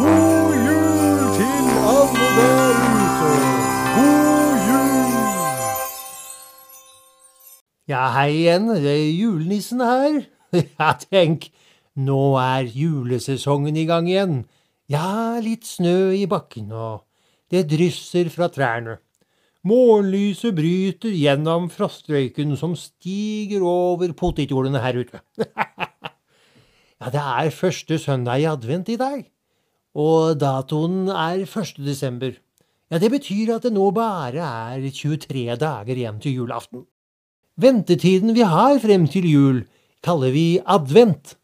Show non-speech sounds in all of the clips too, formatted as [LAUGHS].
God jul til alle der ute. God jul! Ja, hei igjen, det er julenissen her. [LAUGHS] Ja, tenk, nå er julesesongen i gang igjen. Ja, litt snø i bakken, og det drysser fra trærne. Morgenlyset bryter gjennom frostrøyken som stiger over potetjordene her ute. [LAUGHS] ja, det er første søndag i advent i dag, og datoen er 1. desember. Ja, det betyr at det nå bare er 23 dager igjen til julaften. Ventetiden vi har frem til jul, kaller vi advent.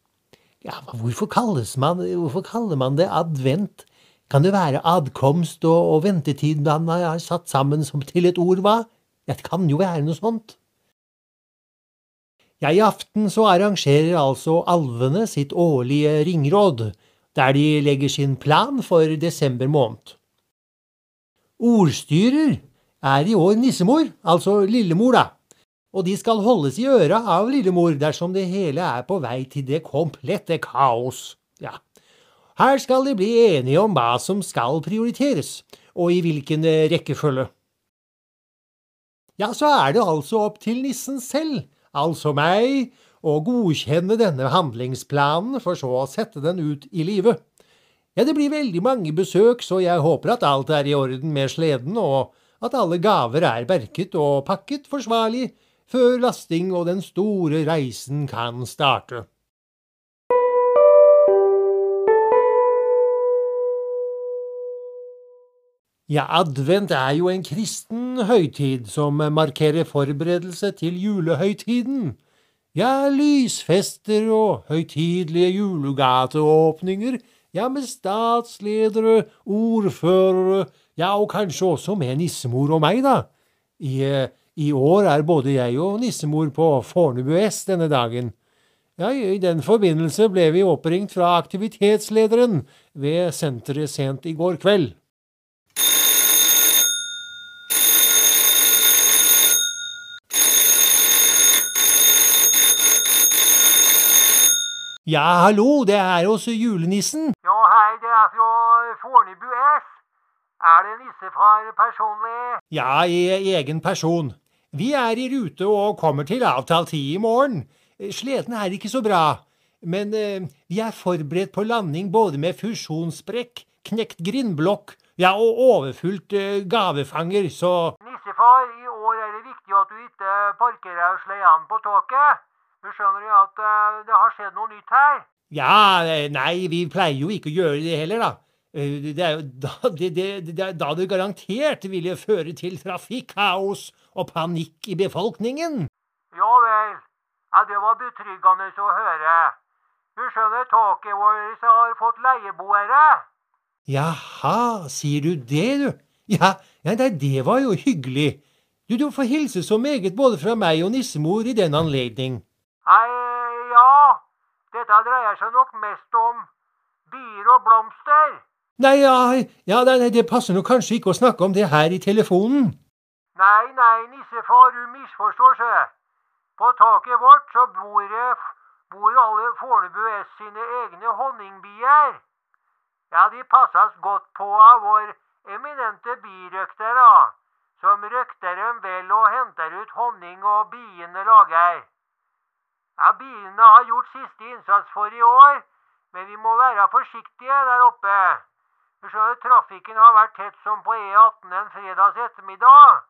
Ja, hvorfor, man, hvorfor kaller man det advent? Kan det være adkomst og, og ventetid han har satt sammen som til et ord, hva? Det kan jo være noe sånt. Ja, i aften så arrangerer altså alvene sitt årlige ringråd, der de legger sin plan for desember måned. Ordstyrer er i år nissemor, altså lillemor, da og de skal holdes i øra av lillemor dersom det hele er på vei til det komplette kaos. Ja, her skal de bli enige om hva som skal prioriteres, og i hvilken eh, rekkefølge. Ja, så er det altså opp til nissen selv, altså meg, å godkjenne denne handlingsplanen for så å sette den ut i live. Ja, det blir veldig mange besøk, så jeg håper at alt er i orden med sleden, og at alle gaver er berket og pakket forsvarlig før lasting og den store reisen kan starte. Ja, advent er jo en kristen høytid som markerer forberedelse til julehøytiden. Ja, lysfester og høytidelige julegateåpninger, ja, med statsledere, ordførere, ja, og kanskje også med nissemor og meg, da. I i år er både jeg og nissemor på Fornebu S denne dagen. Ja, I den forbindelse ble vi oppringt fra aktivitetslederen ved senteret sent i går kveld. Ja, hallo, det er hos julenissen. Ja, hei, det er fra Fornebu S. Er det nissefar personlig? Ja, i egen person. Vi er i rute og kommer til avtalt tid i morgen. Sleden er ikke så bra, men eh, vi er forberedt på landing både med fusjonssprekk, knekt grindblokk, ja, og overfullt eh, gavefanger, så Nissefar, i år er det viktig at du ikke parkerer sleden på taket. Du skjønner jo at eh, det har skjedd noe nytt her? Ja, eh, nei, vi pleier jo ikke å gjøre det heller, da. Eh, det er jo da [LAUGHS] det, det, det, da det garantert ville føre til trafikkaos og panikk i befolkningen. Ja vel. Ja, det var betryggende å høre. Du skjønner, taket vårt har fått leieboere. Jaha, sier du det, du? Ja, ja det var jo hyggelig. Du, du får hilse så meget både fra meg og nissemor i den anledning. Dette dreier seg nok mest om bier og blomster. Nei, ja, ja nei, det passer nok kanskje ikke å snakke om det her i telefonen. Nei, nei, nissefar, du misforstår seg. På taket vårt så bor, bor alle Fornebu S sine egne honningbier. Ja, de passes godt på av vår eminente birøkter, da, som røkter dem vel og henter ut honning og biene lager. Ja, Bilene har gjort siste innsats for i år, men vi må være forsiktige der oppe. Du skjønner, Trafikken har vært tett som på E18 en fredags ettermiddag.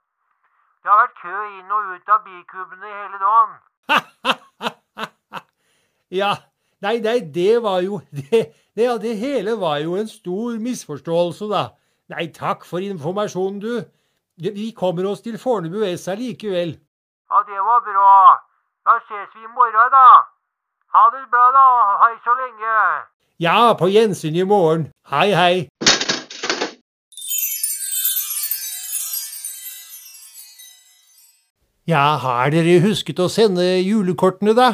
Det har vært kø inn og ut av bikubene hele dagen. [LAUGHS] ja, nei, nei, det var jo [LAUGHS] det, det, det hele var jo en stor misforståelse, da. Nei, takk for informasjonen, du. Vi kommer oss til Fornebu S allikevel. Ja, det var bra. Da ses vi i morgen, da. Ha det bra, da. Hei så lenge. Ja, på gjensyn i morgen. Hei, hei. Ja, har dere husket å sende julekortene, da?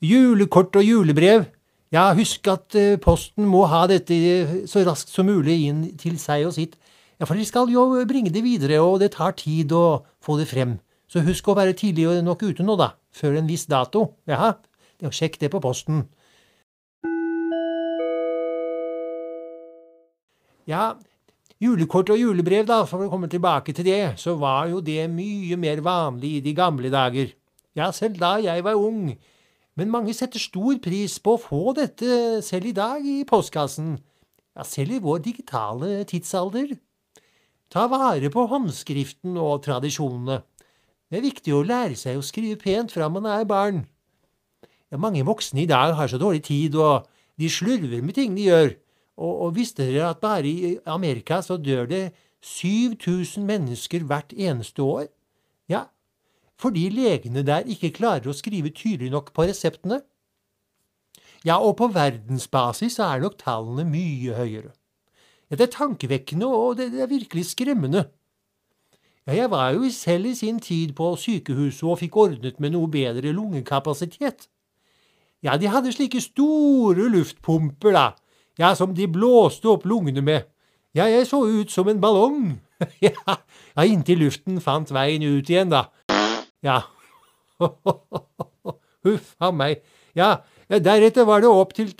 Julekort og julebrev. Ja, husk at uh, Posten må ha dette uh, så raskt som mulig inn til seg og sitt. Ja, for de skal jo bringe det videre, og det tar tid å få det frem. Så husk å være tidlig nok ute nå, da. Før en viss dato. Jaha, sjekk det på posten. Ja, julekort og julebrev, da, for å komme tilbake til det, så var jo det mye mer vanlig i de gamle dager. Ja, selv da jeg var ung. Men mange setter stor pris på å få dette selv i dag i postkassen. Ja, selv i vår digitale tidsalder. Ta vare på håndskriften og tradisjonene. Det er viktig å lære seg å skrive pent fra man er barn. Ja, mange voksne i dag har så dårlig tid, og de slurver med ting de gjør. Og, og visste dere at bare i Amerika så dør det 7000 mennesker hvert eneste år? Ja, fordi legene der ikke klarer å skrive tydelig nok på reseptene. Ja, og på verdensbasis er nok tallene mye høyere. Ja, det er tankevekkende, og det er virkelig skremmende. Ja, jeg var jo selv i sin tid på sykehuset og fikk ordnet med noe bedre lungekapasitet. Ja, de hadde slike store luftpumper, da, ja, som de blåste opp lungene med. Ja, jeg så ut som en ballong. [LAUGHS] ja, inntil luften fant veien ut igjen, da. Ja. [LAUGHS] Huff a meg. Ja, deretter var det opp til,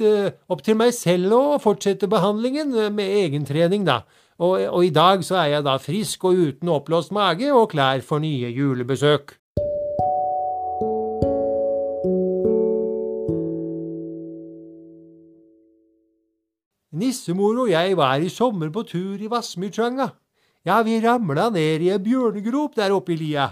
opp til, meg selv å fortsette behandlingen med egentrening, da. Og, og, i dag så er jeg da frisk og uten oppblåst mage og klar for nye julebesøk. Nissemor og jeg var i sommer på tur i Vassmyrtranga. Ja, vi ramla ned i ei bjørnegrop der oppe i lia.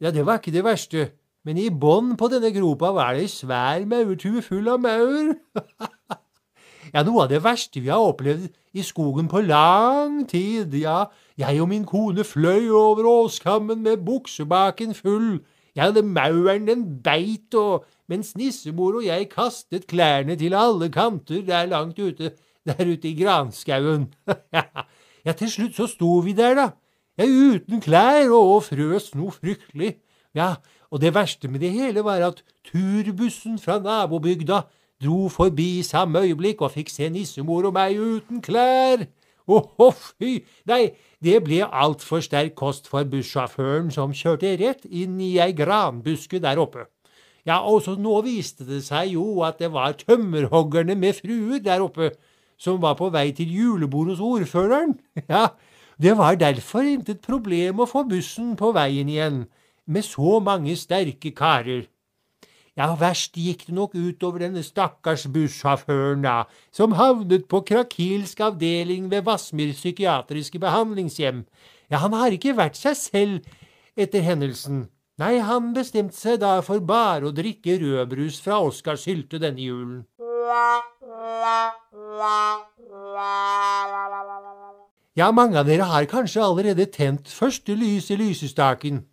Ja, det var ikke det verste, men i bånn på denne gropa var det ei svær maurtue full av maur. [LAUGHS] ja, noe av det verste vi har opplevd i skogen på lang tid, ja, jeg og min kone fløy over åskammen med buksebaken full. Ja, det mauren den beit, og mens nissemor og jeg kastet klærne til alle kanter der langt ute, der ute i granskauen. [LAUGHS] ja, til slutt så sto vi der, da ja, uten klær og frøs noe fryktelig. Ja, og det verste med det hele var at turbussen fra nabobygda dro forbi samme øyeblikk og fikk se nissemor og meg uten klær. Åhå, fy! Nei, det ble altfor sterk kost for bussjåføren som kjørte rett inn i ei granbuske der oppe. Ja, og så nå viste det seg jo at det var tømmerhoggerne med fruer der oppe som var på vei til julebord hos ordføreren. [LAUGHS] Ja, det var derfor intet problem å få bussen på veien igjen, med så mange sterke karer. Ja, verst gikk det nok utover denne stakkars bussjåføren, da, som havnet på krakilsk avdeling ved Vassmyr psykiatriske behandlingshjem. Ja, han har ikke vært seg selv etter hendelsen. Nei, han bestemte seg da for bare å drikke rødbrus fra Oskars hylte denne julen. Ja, mange av dere har kanskje allerede tent første lys i lysestaken.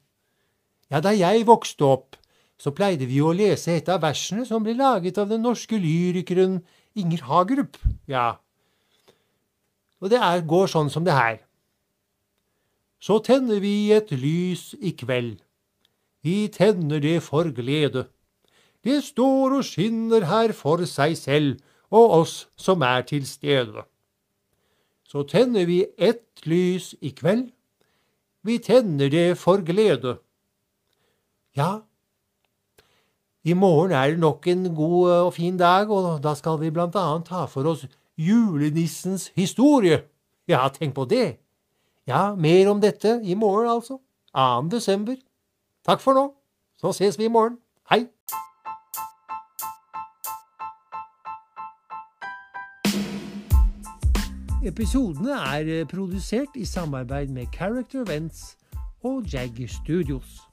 Ja, da jeg vokste opp, så pleide vi å lese et av versene som ble laget av den norske lyrikeren Inger Hagerup. Ja, og det er, går sånn som det her. Så tenner vi et lys i kveld. Vi tenner det for glede. Det står og skinner her for seg selv og oss som er til stede så tenner vi ett lys i kveld. Vi tenner det for glede. Ja, i morgen er det nok en god og fin dag, og da skal vi blant annet ta for oss julenissens historie. Ja, tenk på det. Ja, mer om dette i morgen, altså. 2. desember. Takk for nå. Så ses vi i morgen. Hei. Episodene er eh, produsert i samarbeid med Character Events og Jag Studios.